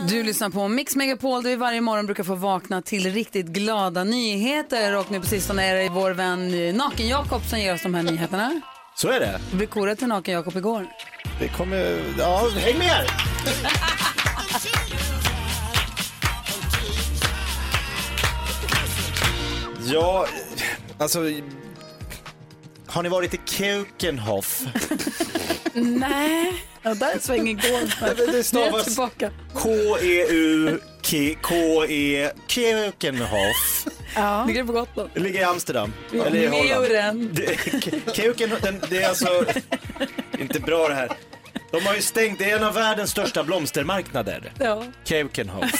Du lyssnar på Mix Megapol där vi varje morgon brukar få vakna till riktigt glada nyheter. Och nu på sistone är det vår vän eh, Naken-Jakob som ger oss de här nyheterna. Så är det. Du blev korad till Naken-Jakob igår. Det kommer... Ja, häng med! Ja, alltså... Har ni varit i Keukenhof? Nej. Ja, där svängen går. Nej, men det stavas- jag tillbaka. K-E-U... K-E... Keukenhof. Ja. Ligger det på Gotland? Det ligger i Amsterdam. Eller i Holland. Meuren. Det- det är alltså... Inte bra det här. De har ju stängt, det är en av världens största blomstermarknader. Ja. Keukenhof.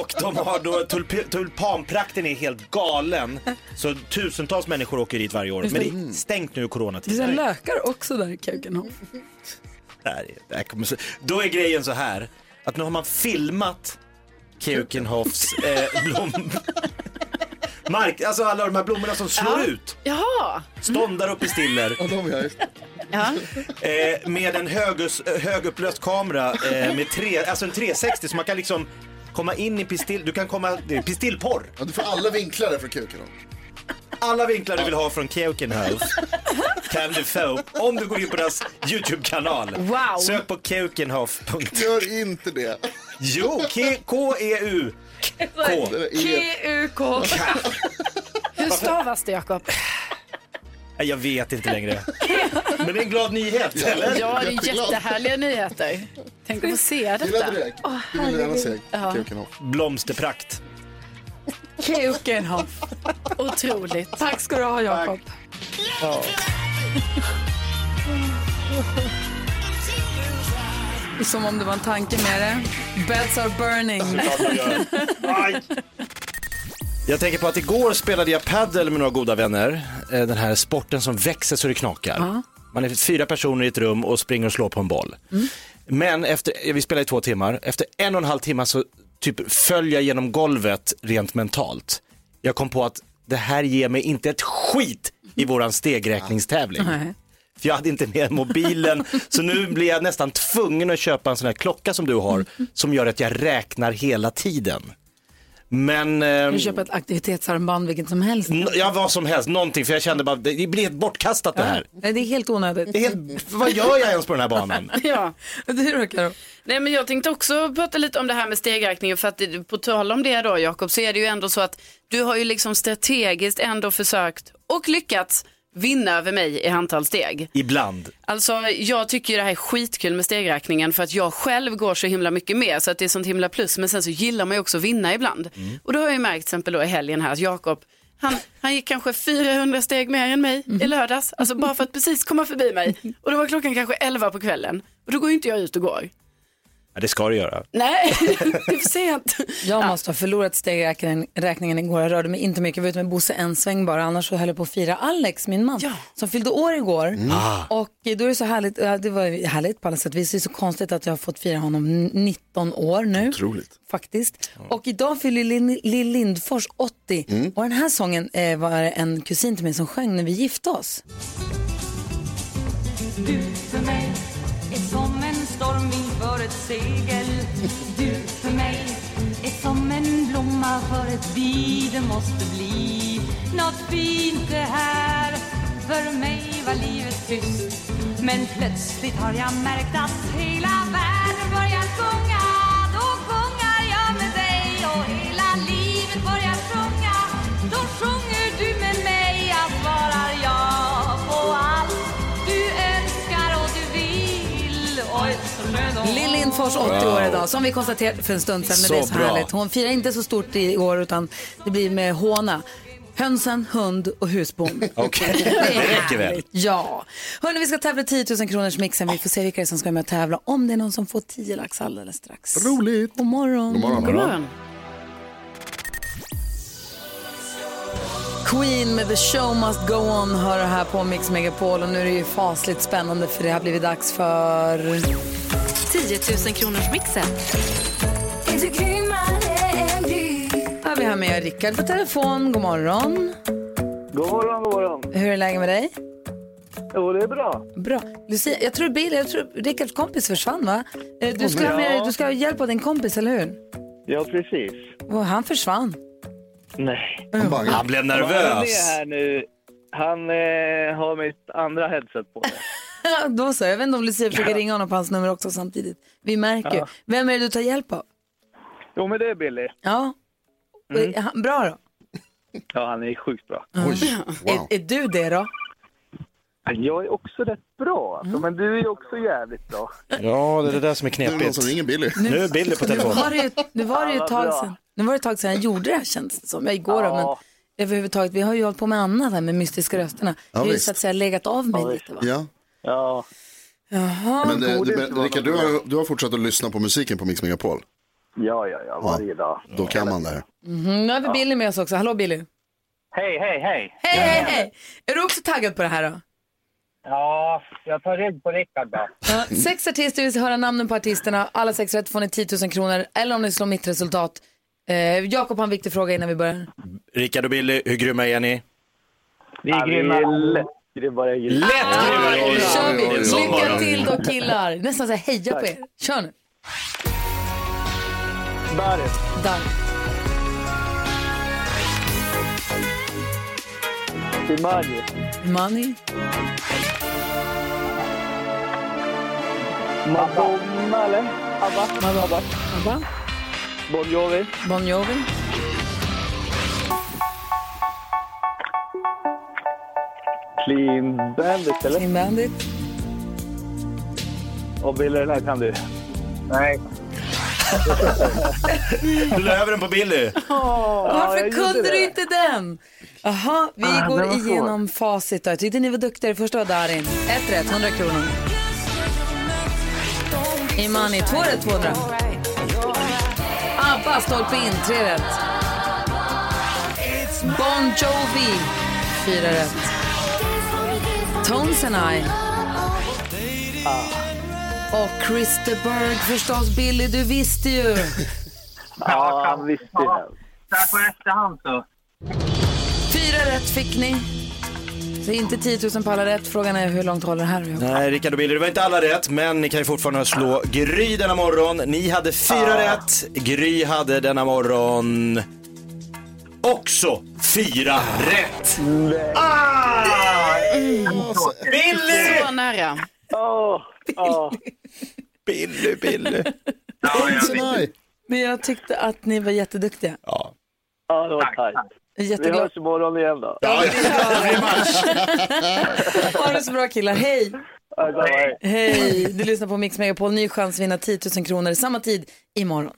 Och de har då, tulp, tulpanprakten är helt galen. Så tusentals människor åker dit varje år. Men det är stängt nu i Det är coronatider. lökar också där i Keukenhof. Det här är- det här kommer så- Då är grejen så här, att nu har man filmat Keukenhofs eh, blom... Mark, alltså alla de här blommorna som slår ut. Jaha. Ståndar upp i stiller. Ja, de gör Ja. Eh, med en högus, högupplöst kamera eh, med tre, alltså en 360 så man kan liksom komma in i pistill, du kan komma, det är pistillporr. Ja, du får alla vinklar där från kuken. Alla vinklar du vill ha från Keukenhof kan du få om du går in på deras YouTube-kanal. Wow. Sök på keukenhof. Gör inte det. Jo, K- K-E-U. K. Det är- K-U-K. Hur stavas det, Jakob? Jag vet inte längre. Men det är en glad nyhet, eller? Ja, det är jättehärliga nyheter. Tänk att få se Gillade detta. det? Du vill gärna se Keukenhof. Blomsterprakt. Keukenhof. Otroligt. Tack ska du ha, Jakob. Som om det var en tanke med det. Beds are burning. Jag tänker på att igår spelade jag paddel med några goda vänner. Eh, Den här sporten som växer så det knakar. Man är fyra personer i ett rum och springer och slår på en boll. Men efter, eh, vi spelade i två timmar, efter en och en halv timme så typ föll jag genom golvet rent mentalt. Jag kom på att det här ger mig inte ett skit i våran stegräkningstävling. Nej. För jag hade inte med mobilen, så nu blir jag nästan tvungen att köpa en sån här klocka som du har, som gör att jag räknar hela tiden. Men, eh, Du köper ett aktivitetsarmband vilket som helst. n- ja vad som helst, någonting, för jag kände bara, det blir helt bortkastat det här. Nej, det är helt onödigt. Det är helt, vad gör jag ens på den här banan? Ja. Du då, Karo? Nej, men jag tänkte också prata lite om det här med stegräkningen för att på tal om det då Jakob så är det ju ändå så att du har ju liksom strategiskt ändå försökt och lyckats vinna över mig i antal steg. Ibland. Alltså jag tycker ju det här är skitkul med stegräkningen för att jag själv går så himla mycket mer så att det är sånt himla plus men sen så gillar man ju också att vinna ibland. Och då har jag ju märkt till exempel då i helgen här att Jakob han, han gick kanske 400 steg mer än mig i lördags, alltså bara för att precis komma förbi mig. Och då var klockan kanske 11 på kvällen och då går ju inte jag ut och går. Ja, det ska du göra. Nej, det är för sent. Jag måste ha förlorat stegräkningen räkningen igår. Jag rörde mig inte mycket. Jag var ute med Bosse en sväng bara. Annars så höll jag på att fira Alex, min man, Ja. som fyllde år igår. Och då är det så härligt, det var härligt på alla sätt. vis. Det är så konstigt att jag har fått fira honom 19 år nu. Otroligt. Faktiskt. Och idag fyller Lill Lindfors 80. Och den här sången eh, var en kusin till mig som sjöng när vi gifte oss. Du för mig är ett segel. Du för mig är som en blomma för ett bi det måste bli. Något fint det här För mig var livet tyst. Men plötsligt har jag märkt att hela världen Lindfors 80 år idag, som vi konstaterade för en stund sedan. Men Så det är så bra. härligt. Hon firar inte så stort i år utan det blir med håna. Hönsen, hund och husbond. Okej, Det är det räcker väl? Ja. Hörni, vi ska tävla 10 000 kronors mixen. Vi får se vilka det är som ska med och tävla. Om det är någon som får 10 lax alldeles strax. Roligt. God morgon. God morgon. God morgon. Queen med The Show Must Go On hör det här på Mix Megapol och nu är det ju fasligt spännande för det har blivit dags för 10 000 kronors mixen. Ja, vi har med Rickard på telefon. God morgon. God morgon, god morgon. Hur är läget med dig? Jo, det är bra. Bra. Lucia, jag tror, Bill, jag tror Rickards kompis försvann va? Eh, Du ska, ha med, du ska ha hjälp av din kompis, eller hur? Ja, precis. Och han försvann. Nej. Han. Han blev Han är nervös. här nu. Han eh, har mitt andra headset på. Då så, jag vet inte om Lucia försöker ringa honom på hans nummer också samtidigt. Vi märker. Ja. Vem är det du tar hjälp av? Jo, men det är Billy. Ja. Och är han- Bra då? Ja, han är sjukt bra. Oj, wow. Är, är du det då? Jag är också rätt bra, alltså, men du är ju också jävligt bra. Ja, det är det där som är Det är någon knepigt. som ringer Billy. Nu är Billy på Nu telefon. var det ju, nu var det ju Ja, ett tag sedan. Nu var det ett tag sedan jag gjorde det här känns det som. Jag igår då, men Ja. överhuvudtaget. Vi har ju hållit på med annat här med mystiska rösterna. jag har ju visst. så att säga legat av mig lite va? Ja. Ja, Jaha. Men, eh, du, inte men Rickard, du har, du har fortsatt att lyssna på musiken på Mix Megapol. ja, ja, ja varje dag. Då kan man det här. Mhm, nu har vi Billy med oss också. Hallå Billy. Hej, hej, hej. Hej, hej, hej. Är du också taggad på det här då? Ja, jag tar rygg på Rickard då. Ja, sex artister, vi ska höra namnen på artisterna. Alla sex rätt får ni 10 000 kronor. Eller om ni slår mitt resultat. Eh, Jakob har en viktig fråga innan vi börjar. Rickard och Billy, hur grymma är ni? Vi är grymma. Lätt grymmare. Lätt Då grymma! kör vi. Lycka till då killar. Nästan så här heja på er. Kör nu. Darin. Där. Imani. Money. Madonna, eller? Abba. Abba. Abba. Bon Jovi. Bon Jovi. Clean Bandit, eller? Clean Bandit. Och Billy, den här kan du. Nej. Du la över den på Billy. Varför jag gjorde kunde det. du inte den? Jaha, vi Ah, går igenom facit då. Jag tyckte ni var duktiga. Det första var Darin. Ett rätt, 100 kronor. Imani, två rätt, 200. Abba, stolpe in, tre rätt. Bon Jovi, fyra rätt. Tones and I. Och Christer Berg förstås. Billy, du visste ju. Ja, han visste det. Där på efterhand så. Fyra rätt fick ni. Så inte 10 000 på alla rätt. Frågan är hur långt håller det här? Nej, Rickard och Billy, det var inte alla rätt, men ni kan ju fortfarande slå Gry denna morgon. Ni hade fyra rätt, Gry hade denna morgon också fyra rätt. Ah! Billy! Så nära. Åh, åh. Billy, Billy. Nej. Men jag tyckte att ni var jätteduktiga. Ja. Ja, det var tajt. Jag Vi Jätteglad. hörs imorgon igen då. Ja, Ha det så bra killar. Hej! Ja, så, hej. Hej! Du lyssnar på Mix Megapol. Ny chans att vinna 10 000 kronor samma tid imorgon.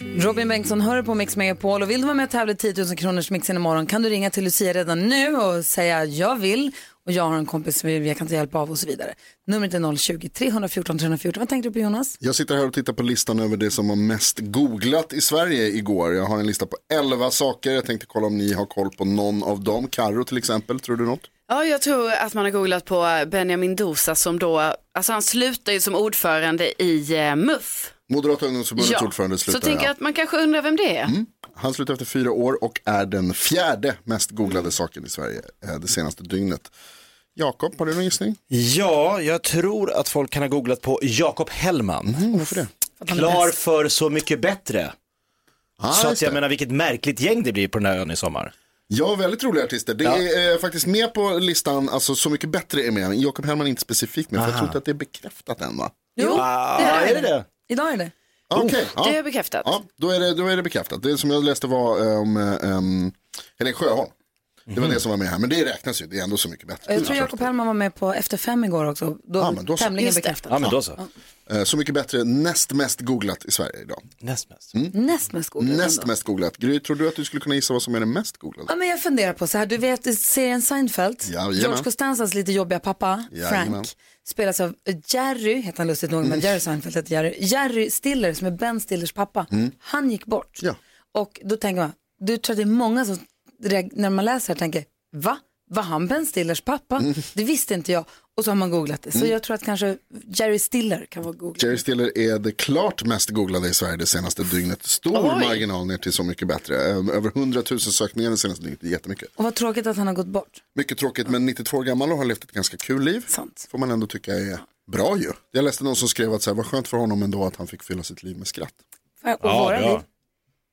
Robin Bengtsson hör på Mix Megapol och vill du vara med och tävla i 10 000 kronors mixen imorgon kan du ringa till Lucia redan nu och säga jag vill och jag har en kompis som jag kan ta hjälp av och så vidare. Numret är 020-314 314. Vad tänkte du på Jonas? Jag sitter här och tittar på listan över det som var mest googlat i Sverige igår. Jag har en lista på 11 saker. Jag tänkte kolla om ni har koll på någon av dem. Karo till exempel, tror du något? Ja, jag tror att man har googlat på Benjamin Dosa som då, alltså han slutar ju som ordförande i eh, MUF. Moderata ungdomsförbundets ordförande så slutar. tänker jag ja. att man kanske undrar vem det är. Han slutar efter fyra år och är den fjärde mest googlade saken i Sverige eh, det senaste dygnet. Jakob, har du någon gissning? Ja, jag tror att folk kan ha googlat på Jakob Hellman. Mm, varför det? Klar för Så mycket bättre. Ah, Så att jag det. menar vilket märkligt gäng det blir på den här ön i sommar. Ja, väldigt roliga artister. Det Ja. är eh, faktiskt med på listan, alltså Så mycket bättre är med. Jakob Hellman är inte specifikt med, för jag tror inte att det är bekräftat än va? Jo, Ah, det är det det? Idag är det. Okej, Det är ja. bekräftat. ja då, är det, då är det bekräftat. Det som jag läste var eh, om eh, um, Helen Sjöholm. Det var det som var med här, men det räknas ju, det är ändå så mycket bättre. Jag tror Jakob Hellman var med på Efter fem igår också. Då, Ja, men då så. tämligen bekräftat. Ja, men då så. Eh, Så mycket bättre, näst mest googlat i Sverige idag. Näst mest? Näst mest googlad. Näst ändå. mest googlat. Gry, tror du att du skulle kunna gissa vad som är det mest googlade? Ja, men jag funderar på så här, du vet serien Seinfeld, Jajamän. George Costanzas lite jobbiga pappa, Jajamän. Frank, spelas av Jerry, heter han lustigt nog, men Jerry Seinfeld heter Jerry. Jerry Stiller som är Ben Stillers pappa, han gick bort. Ja. Och då tänker man, du tror att det är många som när man läser det tänker, va? Var han Ben Stillers pappa? Det visste inte jag. Och så har man googlat det. Så jag tror att kanske Jerry Stiller kan vara googlat. Jerry Stiller är det klart mest googlade i Sverige det senaste dygnet. Stor Oj. marginal ner till Så mycket bättre. Eh, Över 100 000 sökningar det senaste dygnet, det jättemycket. Och vad tråkigt att han har gått bort. Mycket tråkigt, men 92 år gammal och har levt ett ganska kul liv. Sant. Får man ändå tycka är bra ju. Jag läste någon som skrev att så här, vad skönt för honom ändå att han fick fylla sitt liv med skratt. Och våra liv.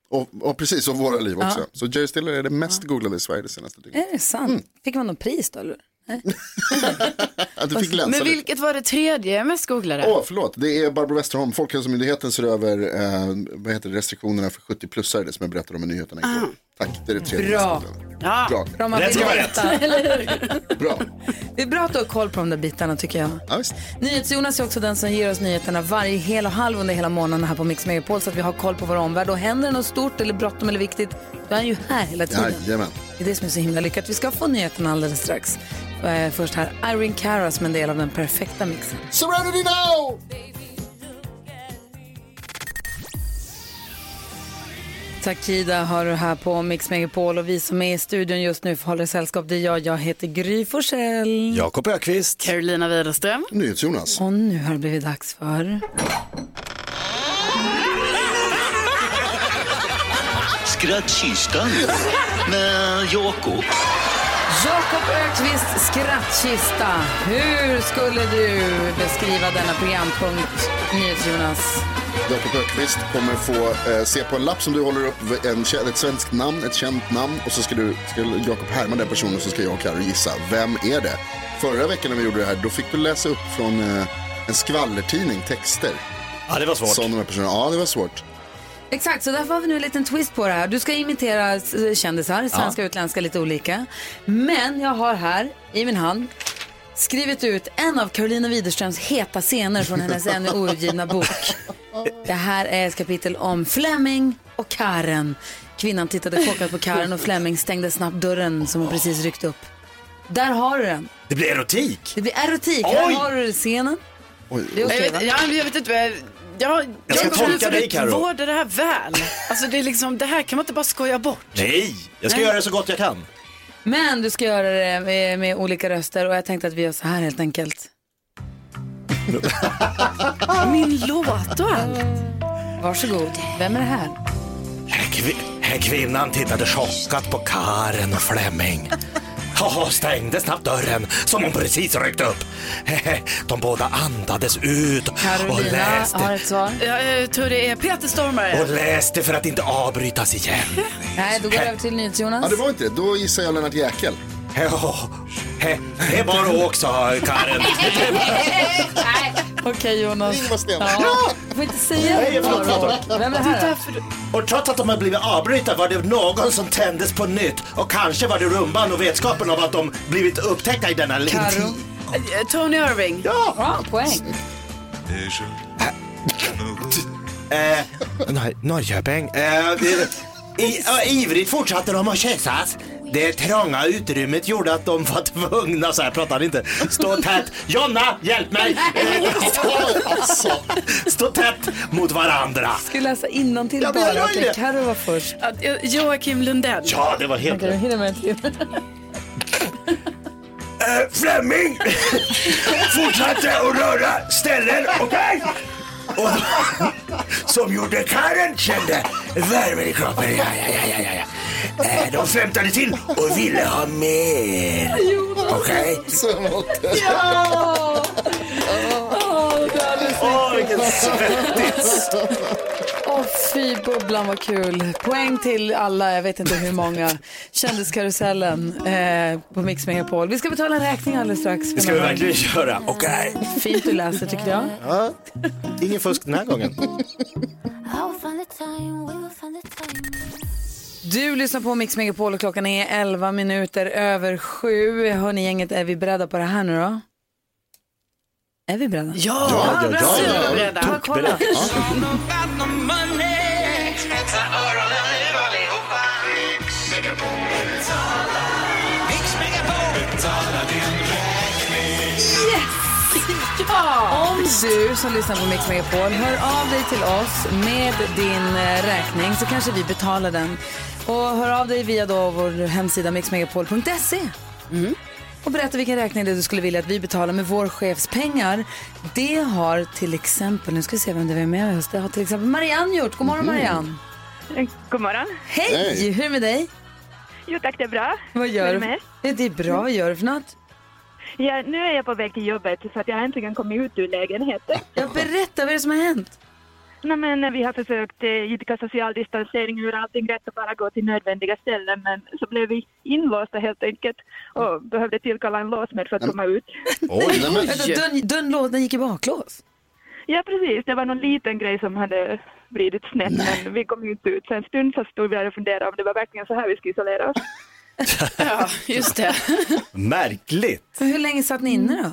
Och, och precis, och våra liv också. Ja. Så Jerry Stiller är det mest googlade i Sverige det senaste dygnet. Är det sant? Fick man någon pris då? Eller? Att du fick glänsa Men lite. vilket var det tredje mest googlade? Åh, förlåt. Det är Barbro Westerholm. Folkhälsomyndigheten ser över eh, vad heter det, restriktionerna för 70-plussare, det som jag berättade om i nyheterna igår. Tack, det är det tredje Bra. Ja. Bra. Bra, man Rätt ska vara eller hur? Bra. Det är bra att du har koll på de där bitarna tycker jag. Ja. NyhetsJonas är också den som ger oss nyheterna varje hel och halv under hela månaden här på Mix Megapol så att vi har koll på vår omvärld. Och händer det något stort eller bråttom eller viktigt, då är han ju här hela tiden. Jajamän. Det är det som är så himla lyckat. Vi ska få nyheterna alldeles strax. Eh, först här, Irene Cara som en del av den perfekta mixen. Serenity now! Takida har du här på Mix Megapol och vi som är i studion just nu håller sällskap. Det är jag, jag heter Gry Forssell. Jakob Ökvist. Carolina Widerström. NyhetsJonas. Och nu har det blivit dags för... Skrattkistan med Jakob. Jakob Ökvist skrattkista. Hur skulle du beskriva denna programpunkt, NyhetsJonas? Jakob Ökvist kommer få eh, se på en lapp som du håller upp en, ett svenskt namn, ett känt namn och så ska, du, ska Jakob härma den personen och så ska jag och Carro gissa. Vem är det? Förra veckan när vi gjorde det här, då fick du läsa upp från eh, en skvallertidning texter. Ja, det var svårt. Som de här personerna, ja det var svårt. Exakt, så därför har vi nu en liten twist på det här. Du ska imitera eh, kändisar, svenska och utländska, lite olika. Men jag har här i min hand skrivit ut en av Carolina Widerströms heta scener från hennes ännu outgivna bok. Det här är ett kapitel om Fleming och Karen. Kvinnan tittade chockat på Karen och Fleming stängde snabbt dörren som hon precis ryckt upp. Där har du den. Det blir erotik. Det blir erotik. Här Oj! har du scenen. Det är Jag okej va? vet, jag vet inte. vad- Ja, Jag ska tolka dig, Karo. vårda det här väl. Alltså det är liksom, det här kan man inte bara skoja bort. Nej, jag ska Nej. göra det så gott jag kan. Men du ska göra det med, med olika röster och jag tänkte att vi gör så här helt enkelt. Min låt och allt. Varsågod. Vem är det här? Kvi- här kvinnan tittade chockat på Karen och Fleming. Och stängde snabbt dörren som hon precis ryckt upp. De båda andades ut och Carolina läste. har ett svar. Jag tror det är Peter Stormare. Och läste för att inte avbrytas igen. Nej, då går vi över till NyhetsJonas. Ja det var inte det, då gissar jag Lennart Jäkel. Ja, he- det är bara att åka, sa. Nej, Okej Jonas. Ingvar Stenmark. Ja, jag får inte säga Nej, det. förlåt, förlåt, förlåt. Vem är det här? Och trots att de har blivit avbrytna var det någon som tändes på nytt. Och kanske var det rumban och vetskapen av att de blivit upptäckta i denna Karo. intim... Eh, Tony Irving. Ja! Bra, poäng. Eh, Nor- Norrköping. Eh, i, ja, ivrigt fortsatte de att kyssas. Det trånga utrymmet gjorde att de var tvungna, så här pratar inte, stå tätt. Jonna, hjälp mig! Eh, stå, stå tätt mot varandra. Ska läsa innantill Ja, bara? Okej. Karo var först. Joakim Lundell. Ja, det var helt då rätt. Eh, Fleming fortsatte att röra ställen, okej? Och som gjorde Karen kände värmen i kroppen. Ja, ja, ja, ja, ja, ja. Eh, De flämtade till och ville ha mer. Okej? Ja! Åh, Åh, vilken svettigt. Åh, fy bubblan vad kul. Poäng till alla, jag vet inte hur många. Kändiskarusellen eh, på Mix Megapol. Vi ska betala räkning alldeles strax. Det ska vi verkligen göra. Okej. Fint du läser tycker jag. Ja, ingen fusk den här gången. Du lyssnar på Mix Megapol och klockan är 11 minuter över sju. Hörni gänget, är vi beredda på det här nu då? Är vi beredda? Ja, ja, ja, ja, ja, ja. Beredda. Ja, kolla. Om du som lyssnar på Mix Megapol hör av dig till oss med din eh, räkning så kanske vi betalar den. Och hör av dig via då vår hemsida mixmegapol.se. Och berätta vilken räkning det är du skulle vilja att vi betalar med vår chefs pengar. Det har till exempel, nu ska vi se vem det är med oss. Det har till exempel Marianne gjort. God morgon Marianne. God morgon. Hej! Hej. Hur är det med dig? Jo tack, det är bra. Vad gör du? med? Det är bra, vad gör du för något? Ja, nu är jag på väg till jobbet så att jag äntligen kommit ut ur lägenheten. Ja, berätta, vad är det som har hänt? Nej, men vi har försökt eh, idka social distansering, göra allting rätt och bara gå till nödvändiga ställen men så blev vi inlåsta helt enkelt och behövde tillkalla en låsmed för att komma ut. Dörren, lås- den gick i baklås? Ja precis, det var någon liten grej som hade vridit snett men vi kom inte ut. Så en stund så stod vi där och funderade om det var verkligen så här vi skulle isolera oss. Ja, just det. Märkligt. Hur länge satt ni inne då?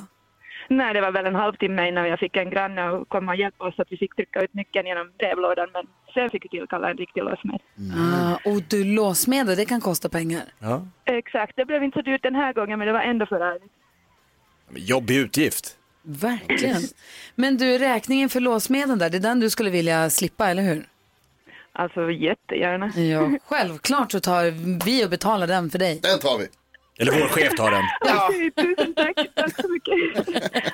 Nej, det var väl en halvtimme innan jag fick en granne och komma och hjälpa oss så att vi fick trycka ut nyckeln genom brevlådan men sen fick vi tillkalla en riktig låsmed. Ah, och du låsmedel, det kan kosta pengar. Ja. Exakt, det blev inte så dyrt den här gången men det var ändå för ärligt. Jobbig utgift. Verkligen. Men du, räkningen för låsmedlen där, det är den du skulle vilja slippa, eller hur? Alltså jättegärna. Ja, självklart så tar vi och betalar den för dig. Den tar vi. Eller vår chef tar den. Ja. Okej, tusen tack. Tack så mycket.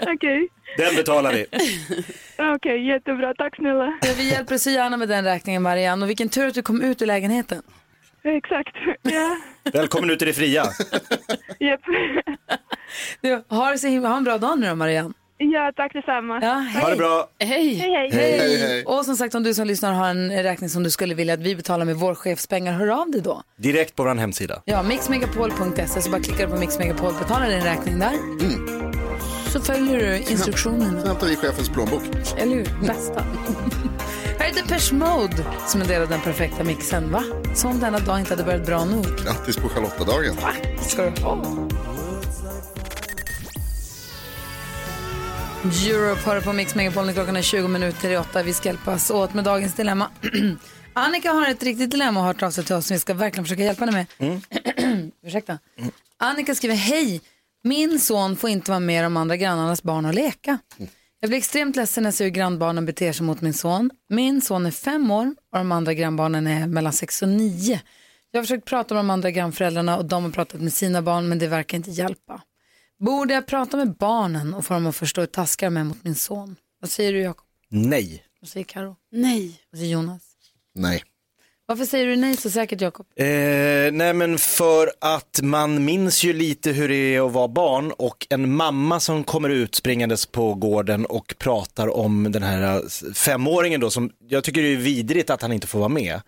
Okej, Den betalar vi. Okej, jättebra. Tack snälla. Ja, vi hjälper så gärna med den räkningen, Marianne. Och vilken tur att du kom ut ur lägenheten. Exakt. Ja, Välkommen ut i det fria. japp. Du, ha, det så himla, ha en bra dag nu då, Marianne. Ja, tack detsamma. Ja, hej. Ha det bra. Hej. Hej, hej. Och som sagt, om du som lyssnar har en räkning som du skulle vilja att vi betalar med vår chefs pengar, hör av dig då. Direkt på vår hemsida. Ja, mixmegapol.se, så bara klickar du på mixmegapol, betalar din räkning där. Så följer du instruktionerna. Sen hämtar vi chefens plånbok. Eller hur? Bästa. Här är Depeche Mode som en del av den perfekta mixen. Va? Som denna dag inte hade börjat bra nog. Grattis på Charlottadagen. Ska du ha. Europe hör på Mix Megapol när klockan är 20 minuter i åtta. Vi ska hjälpas åt med dagens dilemma. Annika har ett riktigt dilemma och har hört av sig till oss som vi ska verkligen försöka hjälpa henne med. Ursäkta. Annika skriver, hej, min son får inte vara med de andra grannarnas barn och leka. Jag blir extremt ledsen när jag ser hur grannbarnen beter sig mot min son. Min son är fem år och de andra grannbarnen är mellan sex och nio. Jag har försökt prata med de andra grannföräldrarna och de har pratat med sina barn men det verkar inte hjälpa. Borde jag prata med barnen och få dem att förstå hur taskar de är mot min son? Vad säger du Jakob? Nej. Vad säger Karo? Nej. Vad säger Jonas? Nej. Varför säger du nej så säkert Jakob? Eh, nej men för att man minns ju lite hur det är att vara barn och en mamma som kommer ut springandes på gården och pratar om den här eh, femåringen då som jag tycker det är vidrigt att han inte får vara med.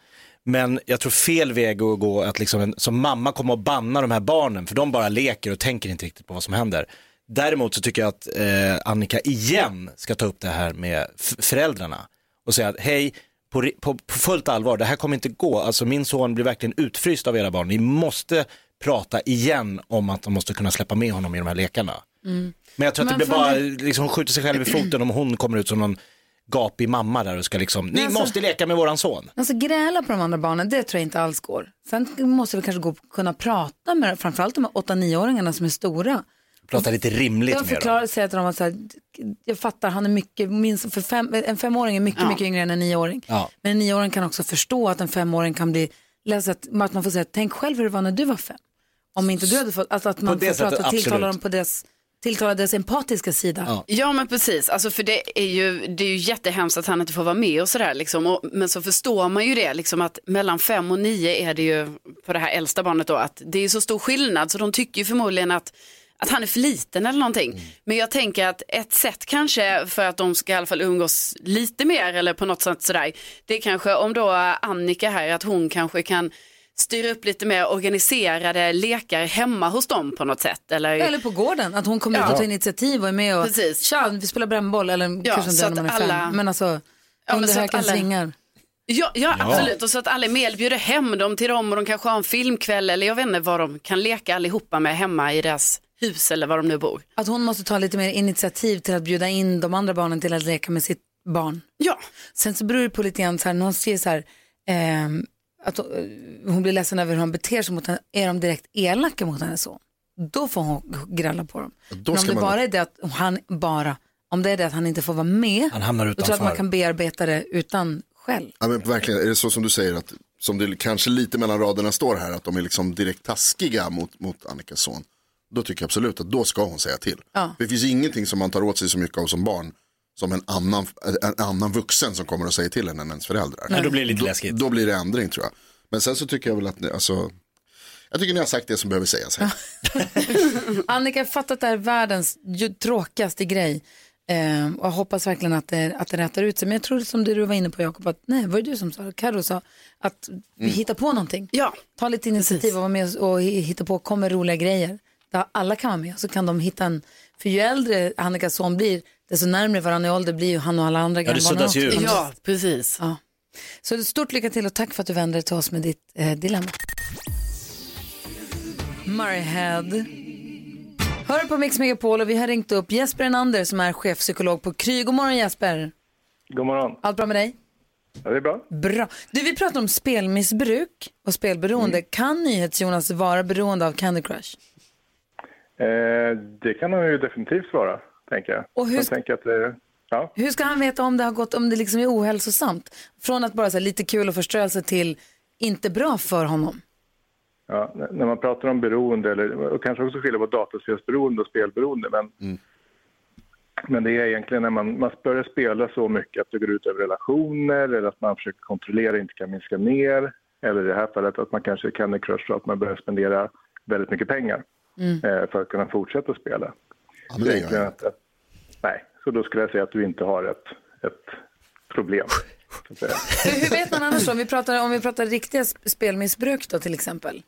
Men jag tror fel väg att gå att liksom en, som mamma kommer att banna de här barnen för de bara leker och tänker inte riktigt på vad som händer. Däremot så tycker jag att eh, Annika igen ska ta upp det här med föräldrarna och säga att hej, på, på, på fullt allvar, det här kommer inte gå. Alltså min son blir verkligen utfryst av era barn. Ni måste prata igen om att de måste kunna släppa med honom i de här lekarna. Mm. Men jag tror att Men det blir bara, liksom hon skjuter sig själv i foten om hon kommer ut som någon gapig mamma där och ska liksom, ni alltså- måste leka med våran son. Alltså gräla på de andra barnen, det tror jag inte alls går. Sen måste vi kanske gå, kunna prata med framförallt de här 8-9-åringarna som är stora. Prata lite rimligt Jag med dem. förklarar, säger till dem att så här, jag fattar, han är mycket, minst, för fem, en femåring är mycket, Ja. mycket yngre än en nioåring. Ja. Men en nioåring kan också förstå att en femåring kan bli, läsa att, man får säga, tänk själv hur det var när du var fem. Om inte du hade fått, alltså att man får prata, tilltala absolut. dem på deras, tilltala deras empatiska sida. Ja. men precis, alltså för det är ju, det är ju jättehemskt att han inte får vara med och sådär liksom. Och, men så förstår man ju det liksom att mellan fem och nio är det ju på det här äldsta barnet då att det är så stor skillnad så de tycker ju förmodligen att att han är för liten eller någonting. Men jag tänker att ett sätt kanske för att de ska i alla fall umgås lite mer eller på något sätt sådär. Det är kanske om då Annika här att hon kanske kan styra upp lite mer organiserade lekar hemma hos dem på något sätt. Eller, Eller på gården, att hon kommer ut Ja. och tar initiativ och är med och Precis. tja, vi spelar brännboll eller Ja, kanske inte när man är att fem. alla- Men alltså, men under så att hökens alla- vingar. Ja, ja, absolut. Och så att alla är med, bjuder hem dem till dem och de kanske har en filmkväll eller jag vet inte vad de kan leka allihopa med hemma i deras hus eller var de nu bor. Att hon måste ta lite mer initiativ till att bjuda in de andra barnen till att leka med sitt barn. Ja. Sen så beror det på lite grann så här, när hon ser så här, ehm, att hon, eh, hon blir ledsen över hur han beter sig mot henne, är de direkt elaka mot hennes son, då får hon grälla på dem. Då Men om det man- bara är det att han bara, om det är det att han inte får vara med, Han hamnar då tror jag att man utanför. kan bearbeta det utan själv. Ja, men verkligen, är det så som du säger att som det kanske lite mellan raderna står här att de är liksom direkt taskiga mot, mot Annikas son. Då tycker jag absolut att då ska hon säga till. Ja. Det finns ingenting som man tar åt sig så mycket av som barn som en annan, en annan vuxen som kommer och säger till en än ens föräldrar. Nej, då blir det lite läskigt. Då blir det ändring tror jag. Men sen så tycker jag väl att, ni- alltså, jag tycker ni har sagt det som behöver sägas här. Annika, jag fattar att det här är världens tråkigaste grej. Eh, och jag hoppas verkligen att det, att det rättar ut sig. Men jag tror som du var inne på Jakob, att nej, var det du som sa, Carro sa, att vi Mm. hittar på någonting. Ja. Ta lite initiativ och vara med och hi- hitta på, kom med roliga grejer. Där alla kan vara med, så kan de hitta en, för ju äldre Annikas son blir, desto närmare varandra i ålder blir ju han och alla andra Ja, det suddas ju ut. Ja, precis. Ja. Så stort lycka till och tack för att du vände dig till oss med ditt eh, dilemma. Murrayhead. Hör på Mix Megapol och vi har ringt upp Jesper Enander som är chefpsykolog på Kry. God morgon Jesper. God morgon. Allt bra med dig? Ja, det är bra. Bra. Du, vi pratar om spelmissbruk och spelberoende. Mm. Kan NyhetsJonas vara beroende av Candy Crush? Eh, det kan han ju definitivt vara, tänker jag. Och hur tänker att det, ja. Hur ska han veta om det har gått, om det liksom är ohälsosamt? Från att bara här, lite kul och förströelse till inte bra för honom. Ja, när man pratar om beroende, eller och kanske också skilja på dataspelsberoende och spelberoende, men, men det är egentligen när man, man börjar spela så mycket att det går ut över relationer eller att man försöker kontrollera och inte kan minska ner. Eller i det här fallet att man kanske kan crush så att man börjar spendera väldigt mycket pengar eh, för att kunna fortsätta spela. Ja, men det gör Egentligen jag. att, att, nej, så då skulle jag säga att du inte har ett, ett problem. Hur, vet man annars? Om vi pratar, om vi pratar riktiga sp- spelmissbruk då till exempel.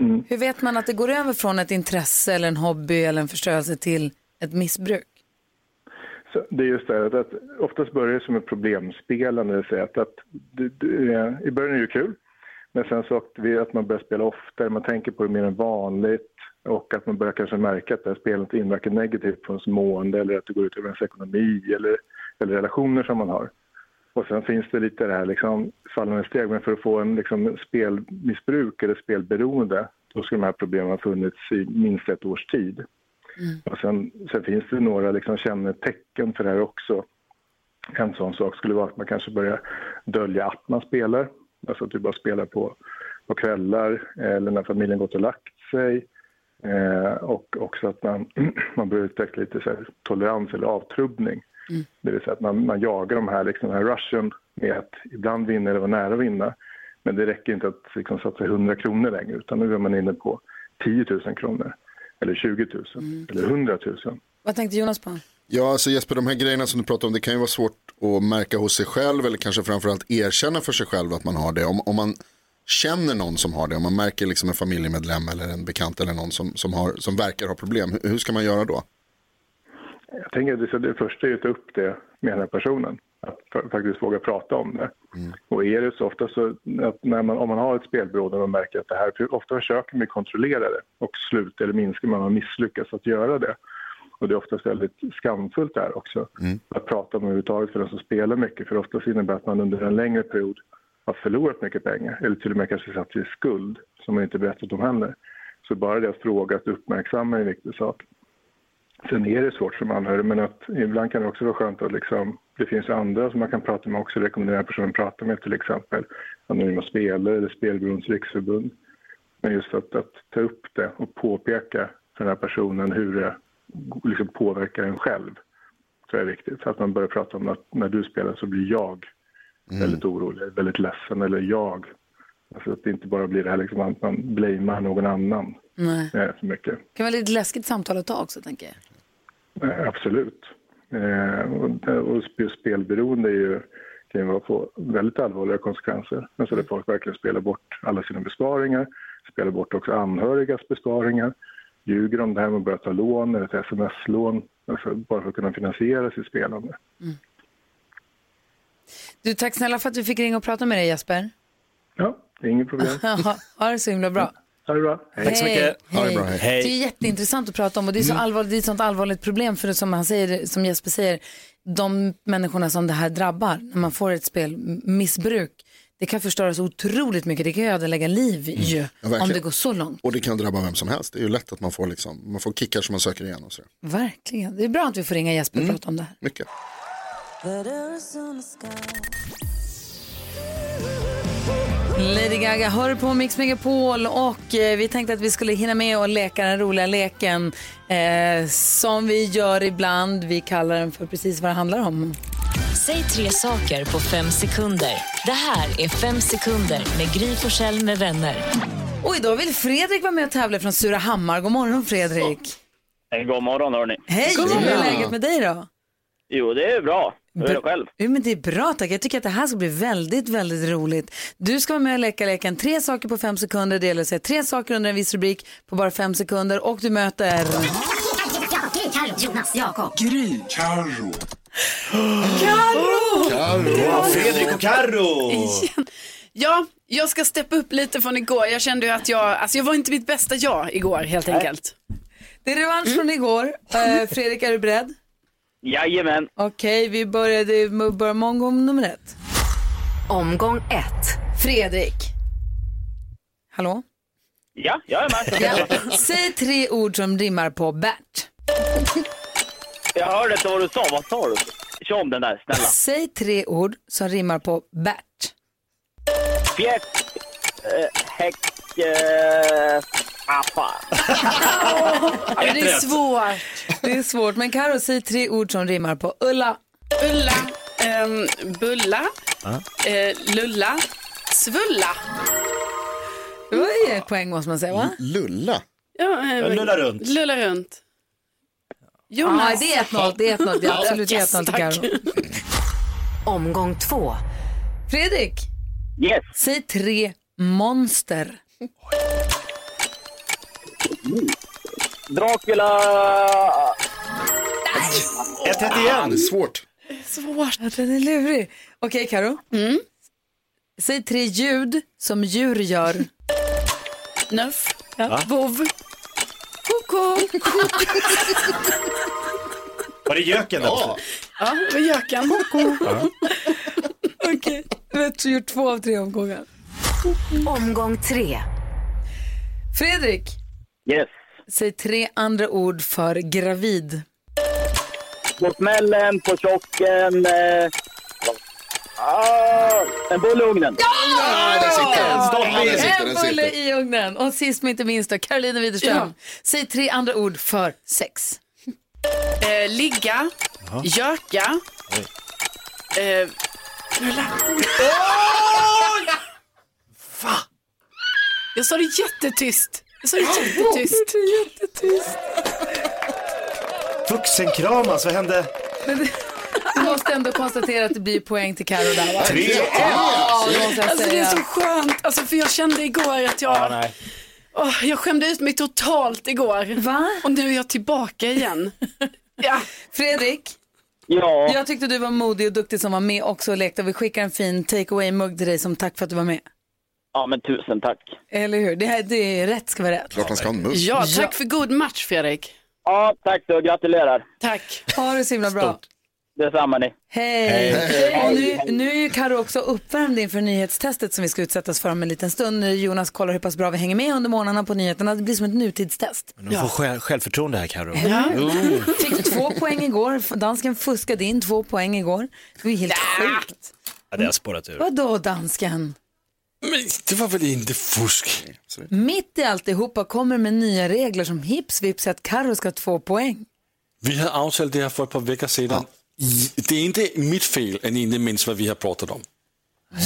Mm. Hur vet man att det går över från ett intresse eller en hobby eller en förstörelse till ett missbruk? Så det är just det att, oftast börjar det som ett problemspelande, det vill säga att, att det, är- i början är det kul, men sen så att man börjar spela oftare, man tänker på det mer än vanligt och att man börjar kanske märka att det här spelet inverkar negativt på ens mående eller att det går ut över ens ekonomi eller, eller relationer som man har. Och sen finns det lite det här liksom fallande steg, men för att få en liksom, spelmissbruk eller spelberoende, då ska de här problemen ha funnits i minst ett års tid. Och sen, sen finns det några liksom kännetecken för det här också. En sån sak skulle vara att man kanske börjar dölja att man spelar. Alltså att du bara spelar på, på kvällar eller när familjen gått och lagt sig. Eh, och också att man, man börjar utveckla lite så här, tolerans eller avtrubbning. Det vill säga att man, man jagar de här, liksom, den här rushen med att ibland vinna eller vara nära att vinna. Men det räcker inte att liksom, satsa 100 kronor längre utan nu är man inne på 10 000 kronor. Eller 20 000 eller 100 000. Vad tänkte Jonas på? Ja, alltså Jesper, de här grejerna som du pratar om, det kan ju vara svårt att märka hos sig själv eller kanske framförallt erkänna för sig själv att man har det. Om, om man känner någon som har det, om man märker liksom en familjemedlem eller en bekant eller någon som, som, har, som verkar ha problem, hur, hur ska man göra då? Jag tänker att det, första är att ta upp det med den här personen. Att fa- faktiskt våga prata om det. Och är det så ofta så att när man, om man har ett spelberoende och man märker att det här, för ofta försöker man kontrollera det och sluta eller minska, man har misslyckats att göra det. Och det är oftast väldigt skamfullt där också. Att prata om överhuvudtaget för den som spelar mycket. För oftast innebär att man under en längre period har förlorat mycket pengar. Eller till och med kanske satt sig i skuld som man inte berättat om heller. Så bara det att fråga, att uppmärksamma är en viktig sak. Sen är det svårt som anhörig, men att ibland kan det också vara skönt att liksom, det finns andra som man kan prata med också, rekommendera personen att prata med, till exempel Anonyma Spelare eller Spelberoendes riksförbund. Men just att, att ta upp det och påpeka för den här personen hur det liksom påverkar en själv, tror jag är viktigt. Så att man börjar prata om att när du spelar så blir jag väldigt orolig, väldigt ledsen, eller jag. Alltså att det inte bara blir det här liksom att man blamear någon annan Nej. för mycket. Det kan vara lite läskigt samtal att ta också, tänker jag. Eh, Absolut. Eh, och, och sp- spelberoende är ju, kan ju få väldigt allvarliga konsekvenser. Alltså där folk verkligen spelar bort alla sina besparingar, spelar bort också anhörigas besparingar, ljuger om det här med att börja ta lån eller ett sms-lån, alltså bara för att kunna finansiera sitt spelande. Du, tack snälla för att vi fick ringa och prata med dig Jesper. Ja, det är inget problem. ha, ha det så himla bra. Ha det bra. Tack så mycket. Ha det bra, Det hej. är jätteintressant att prata om och det är, så Mm. allvarligt, det är ett sånt allvarligt problem för det, som, han säger, som Jesper säger, de människorna som det här drabbar, när man får ett spelmissbruk, det kan förstöra så otroligt mycket, det kan ödelägga liv ju, Ja, om det går så långt. Och det kan drabba vem som helst. Det är ju lätt att man får, liksom, man får kickar som man söker igen. Och så. Verkligen, det är bra att vi får ringa Jesper och Mm. prata om det här. Mycket. Lady Gaga hör på Mix Megapol och eh, vi tänkte att vi skulle hinna med och leka den roliga leken eh, som vi gör ibland. Vi kallar den för precis vad det handlar om. Säg tre saker på fem sekunder. Det här är Fem sekunder med Gry Forssell med vänner. Och idag vill Fredrik vara med och tävla från Surahammar. God morgon Fredrik. En god morgon hörni. Hej, hur är läget med dig då? Jo, det är bra. Hur är det själv? Jo, men det är bra tack. Jag tycker att det här ska bli väldigt, väldigt roligt. Du ska vara med och leka leken tre saker på fem sekunder. Det gäller att säga tre saker under en viss rubrik på bara fem sekunder och du möter... Carro, Jonas, Jakob. Gry. Carro. Carro! Carro. Fredrik och Carro. Igen. Ja, jag ska steppa upp lite från igår. Jag kände ju att jag, alltså jag var inte mitt bästa jag igår helt enkelt. Det är revansch från igår. Eh, Fredrik, är du beredd? Jajamän. Okej, vi började vi börjar med omgång nummer ett. Omgång ett. Fredrik. Hallå? Ja, jag är med. Ja. Säg tre ord som rimmar på Bert. Jag hörde inte vad du sa. Vad sa du? Kör om den där, snälla. Säg tre ord som rimmar på Bert. Fjärt, eh, häck, eh, fan. det är svårt. Det är svårt, men Karo säg tre ord som rimmar på Ulla. Ulla, ehm, bulla, eh, lulla, svulla. Det var ju ett poäng måste man säga va? Lulla? Ja, eh, lulla runt. Lulla runt. Ja, det är 1-0. Det är 1-0. Det är absolut Yes, 1-0 till tack. Karo. Omgång två. Fredrik. Yes. Säg tre monster. Dracula. Ett rätt igen. Det är svårt. Svårt. Ja, den är lurig. Okej, Karo. Säg tre ljud som djur gör. Nuff, Ja. vov, koko. Var det göken? Ja. Ja, det var göken. Ja. Okej, du har gjort två av tre omgångar. Omgång tre. Fredrik. Yes. Säg tre andra ord för gravid. På smällen, på chocken. Eh, ah, en bulle i ugnen. Ja, där sitter den. Sitter den. En bulle Sitter. i ugnen. Och sist men inte minst då, Carolina Widerström. Säg tre andra ord för sex. Eh, ligga, göka. Eh, knulla. Jag sa det jättetyst. Jag sa det jättetyst. jättetyst. Vuxenkramas, vad hände? Du måste ändå konstatera att det blir poäng till Carro där va? Tre. Ja, Alltså det är så skönt, alltså, för jag kände igår att jag, Ja, nej. Åh, jag skämde ut mig totalt igår. Va? Och nu är jag tillbaka igen. ja. Fredrik, Ja. jag tyckte du var modig och duktig som var med också och lekte. Vi skickar en fin take away-mugg till dig som tack för att du var med. Ja, men tusen tack. Eller hur? Det, här, det är rätt ska vara rätt. Klart han ska ha en mugg. ja, tack Ja. för god match Fredrik. Ja, tack så. Gratulerar. Tack. Ha det så himla bra. Detsamma ni. Hej! Och nu, nu är ju Karo också uppvärmd inför nyhetstestet som vi ska utsättas för om en liten stund. Jonas kollar hur pass bra vi hänger med under morgnarna på nyheterna. Det blir som ett nutidstest. Du får själv, självförtroende här Carro. Ja. Fick två poäng igår. Dansken fuskade in två poäng igår. Det var ju helt sjukt. Ja, det har spårat ur. Vadå dansken? Men det var väl inte fusk? Mitt i alltihopa kommer med nya regler som hips vips att Karo ska ha två poäng. Vi har avtalat det här för ett par veckor sedan. Det är inte mitt fel att ni inte minns vad vi har pratat om.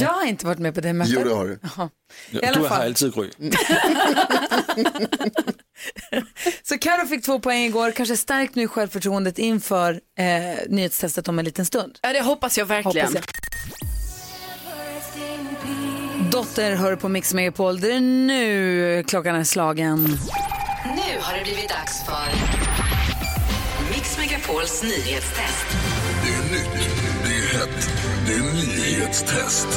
Jag har inte varit med på det mötet. Jo, det har du. Jaha. I alla Du har fall. alltid Gry. Så Karo fick två poäng igår, kanske stärkt nu självförtroendet inför eh, nyhetstestet om en liten stund. Ja, det hoppas jag verkligen. Hoppas Dotter hör på Mix Megapol. Det är nu klockan är slagen. Nu har det blivit dags för Mix Megapols nyhetstest. Det är nytt, det är hett, Det nyhetstest.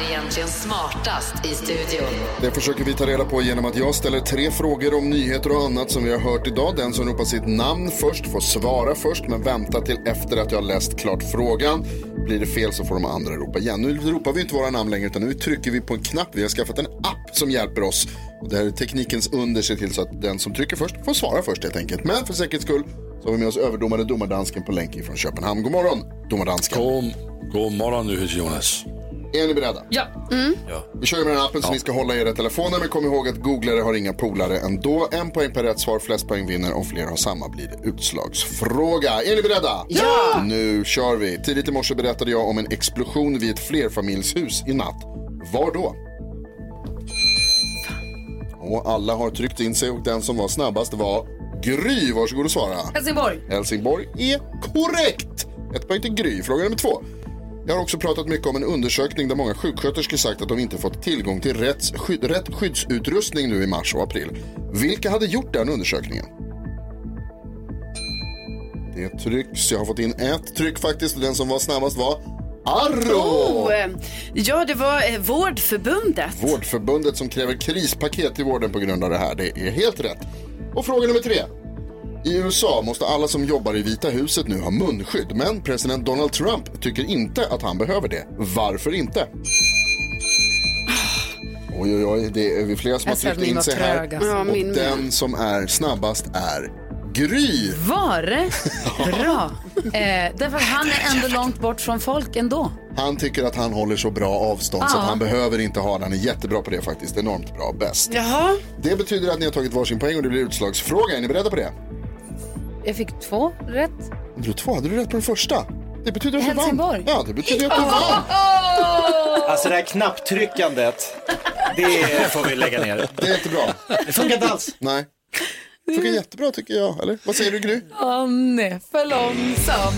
Är egentligen smartast i studion? Det försöker vi ta reda på genom att jag ställer tre frågor om nyheter och annat som vi har hört idag. Den som ropar sitt namn först får svara först, men vänta till efter att jag har läst klart frågan. Blir det fel så får de andra ropa igen. Nu ropar vi inte våra namn längre, utan nu trycker vi på en knapp. Vi har skaffat en app som hjälper oss. Och det här är teknikens under ser till så att den som trycker först får svara först helt enkelt. Men för säkerhets skull så har vi med oss överdomare domardansken på länk från Köpenhamn. God morgon, domardansken. God, god morgon, NyhetsJonas. Är ni beredda? Ja. Vi kör med den appen så ni ska hålla i era telefoner. Men kom ihåg att googlare har inga polare ändå. En poäng per rätt svar, flest poäng vinner. Om fler har samma blir det utslagsfråga. Är ni beredda? Ja! Nu kör vi. Tidigt i morse berättade jag om en explosion vid ett flerfamiljshus i natt. Var då? Och alla har tryckt in sig och den som var snabbast var Gry. Varsågod och svara. Helsingborg. Helsingborg är korrekt. Ett poäng till Gry. Fråga nummer två. Jag har också pratat mycket om en undersökning där många sjuksköterskor sagt att de inte fått tillgång till rätt, skydd, rätt skyddsutrustning nu i mars och april. Vilka hade gjort den undersökningen? Det trycks. Jag har fått in ett tryck faktiskt och den som var snabbast var Arro! Oh, ja, det var eh, Vårdförbundet. Vårdförbundet som kräver krispaket i vården på grund av det här. Det är helt rätt. Och fråga nummer tre. I USA måste alla som jobbar i Vita huset nu ha munskydd, men president Donald Trump tycker inte att han behöver det. Varför inte? Oj, oj, oj, det är vi flera som har tryckt in sig här. alltså. Ja, och min den som är snabbast är Gry. Var det? Bra. Eh, därför att han är ändå långt bort från folk ändå. Han tycker att han håller så bra avstånd så att han behöver inte ha det. Han är jättebra på det faktiskt. Enormt bra. Bäst. Jaha. Det betyder att ni har tagit varsin poäng och det blir utslagsfråga. Är ni beredda på det? Jag fick två rätt. Du två? Hade du rätt på den första? Det betyder att du vann. Helsingborg. Ja, det betyder att du vann. Alltså det här knapptryckandet, det får vi lägga ner. Det är inte bra. Det funkar inte alls. Nej. Det funkar jättebra tycker jag. Eller vad säger du Gry? För. Han är för långsam.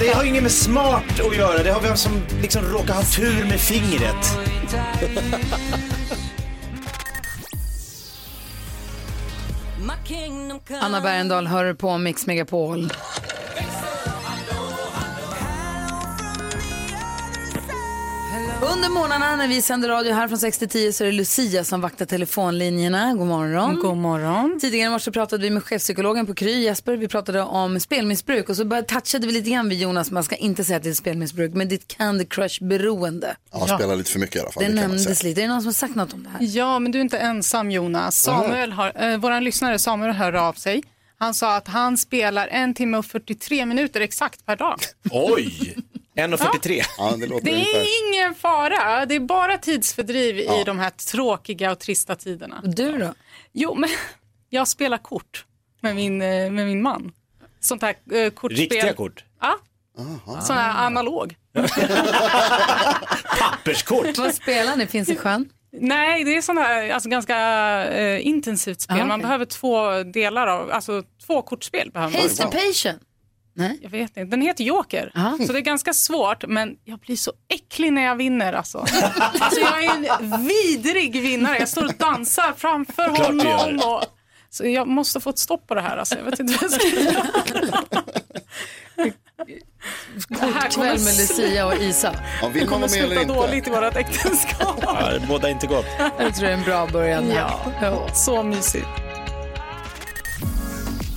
Det har ju inget med smart att göra, det har vem som liksom råkar ha tur med fingret. Anna Bergendahl hör på Mix Megapol. Under morgnarna när vi sänder radio här från 6 till 10 så är det Lucia som vaktar telefonlinjerna. God morgon. God morgon. Tidigare i morse pratade vi med chefpsykologen på Kry, Jesper. Vi pratade om spelmissbruk och så började, touchade vi lite grann vid Jonas, man ska inte säga att det är spelmissbruk, men ditt Candy Crush-beroende. Ja, han spelar lite för mycket i alla fall. Det, det nämndes lite. Är det någon som har sagt något om det här? Ja, men du är inte ensam Jonas. Samuel har, eh, våran lyssnare Samuel hör av sig. Han sa att han spelar en timme och 43 minuter exakt per dag. Oj! 1.43. Ja, det låter Det ungefär. är ingen fara. Det är bara tidsfördriv Ja. i de här tråkiga och trista tiderna. Du då? Jo, men jag spelar kort med min, eh, med min man. Sånt här eh, kortspel. Riktiga kort? Ja, sån här analog. Papperskort? Vad spelar ni? Finns i sjön? Nej, det är sån här alltså, ganska eh, intensivt spel. Ah, Man okej. behöver två delar av, alltså två kortspel behöver man. Hasty Nej. Jag vet inte. Den heter Joker. Så det är ganska svårt, men jag blir så äcklig när jag vinner. Alltså. alltså jag är en vidrig vinnare. Jag står och dansar framför Klart honom. Och... Så jag måste få ett stopp på det här. Alltså. Jag vet inte vad jag ska göra. Det här kommer Kortkväll med Lucia och Isa. Ja, Det man kommer med eller inte? dåligt i vårt äktenskap. Ja, båda inte gott. Jag tror det är en bra början. Ja, så mysigt.